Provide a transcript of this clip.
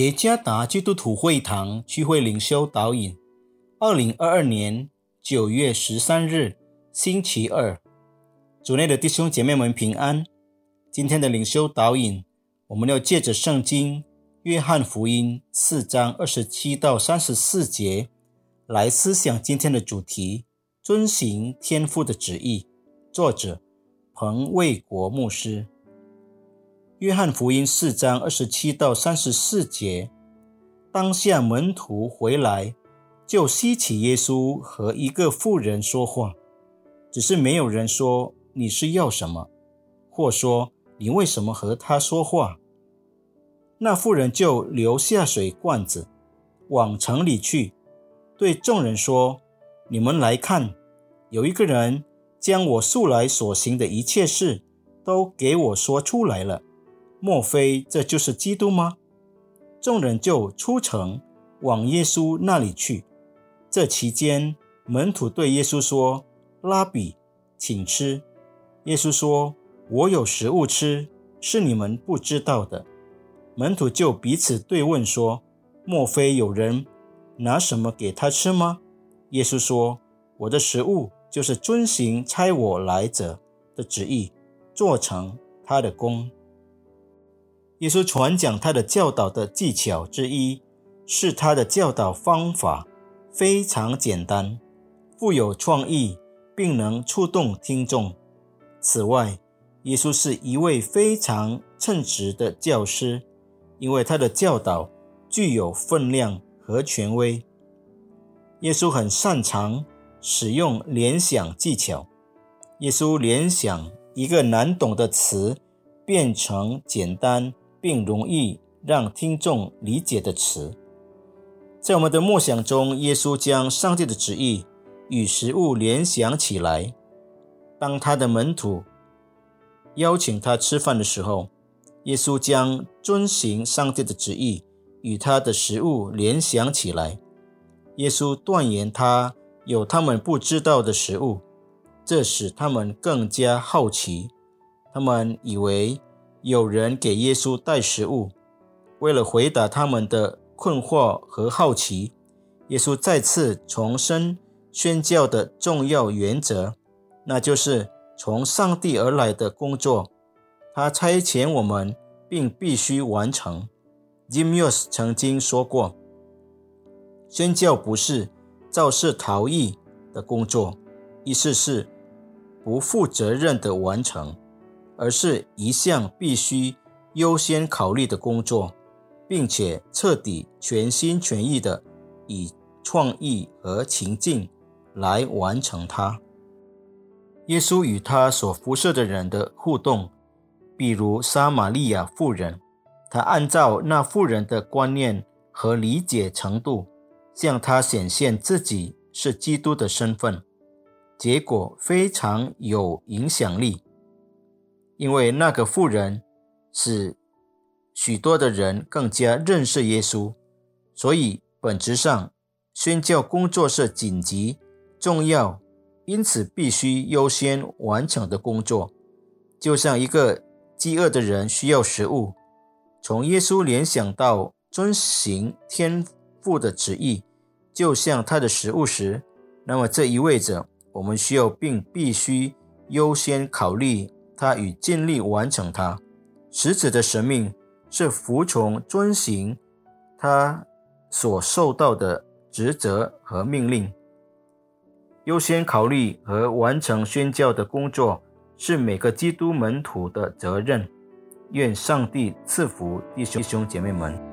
耶加达基督徒会堂聚会领袖导引，二零二二年九月十三日，星期二，主内的弟兄姐妹们平安。今天的领袖导引，我们要借着圣经约翰福音四章二十七到三十四节来思想今天的主题：遵行天父的旨意。作者彭卫国牧师。约翰福音四章二十七到三十四节，当下门徒回来，就希起耶稣和一个妇人说话，只是没有人说你是要什么，或说你为什么和他说话。那妇人就留下水罐子，往城里去，对众人说：“你们来看，有一个人将我素来所行的一切事都给我说出来了。”莫非这就是基督吗？众人就出城往耶稣那里去。这期间，门徒对耶稣说：“拉比，请吃。”耶稣说：“我有食物吃，是你们不知道的。”门徒就彼此对问说：“莫非有人拿什么给他吃吗？”耶稣说：“我的食物就是遵行差我来者的旨意，做成他的功。”耶稣传讲他的教导的技巧之一，是他的教导方法非常简单、富有创意，并能触动听众。此外，耶稣是一位非常称职的教师，因为他的教导具有分量和权威。耶稣很擅长使用联想技巧。耶稣联想一个难懂的词，变成简单。并容易让听众理解的词，在我们的默想中，耶稣将上帝的旨意与食物联想起来。当他的门徒邀请他吃饭的时候，耶稣将遵行上帝的旨意与他的食物联想起来。耶稣断言他有他们不知道的食物，这使他们更加好奇。他们以为。有人给耶稣带食物，为了回答他们的困惑和好奇，耶稣再次重申宣教的重要原则，那就是从上帝而来的工作，他差遣我们，并必须完成。Jim Yos 曾经说过，宣教不是肇事逃逸的工作，意思是不负责任的完成。而是一项必须优先考虑的工作，并且彻底、全心全意的以创意和情境来完成它。耶稣与他所辐射的人的互动，比如撒玛利亚妇人，他按照那妇人的观念和理解程度，向他显现自己是基督的身份，结果非常有影响力。因为那个妇人使许多的人更加认识耶稣，所以本质上宣教工作是紧急、重要，因此必须优先完成的工作。就像一个饥饿的人需要食物，从耶稣联想到遵行天父的旨意，就像他的食物时，那么这意味着我们需要并必须优先考虑。他与尽力完成他使者的使命是服从遵行他所受到的职责和命令，优先考虑和完成宣教的工作是每个基督门徒的责任。愿上帝赐福弟兄姐妹们。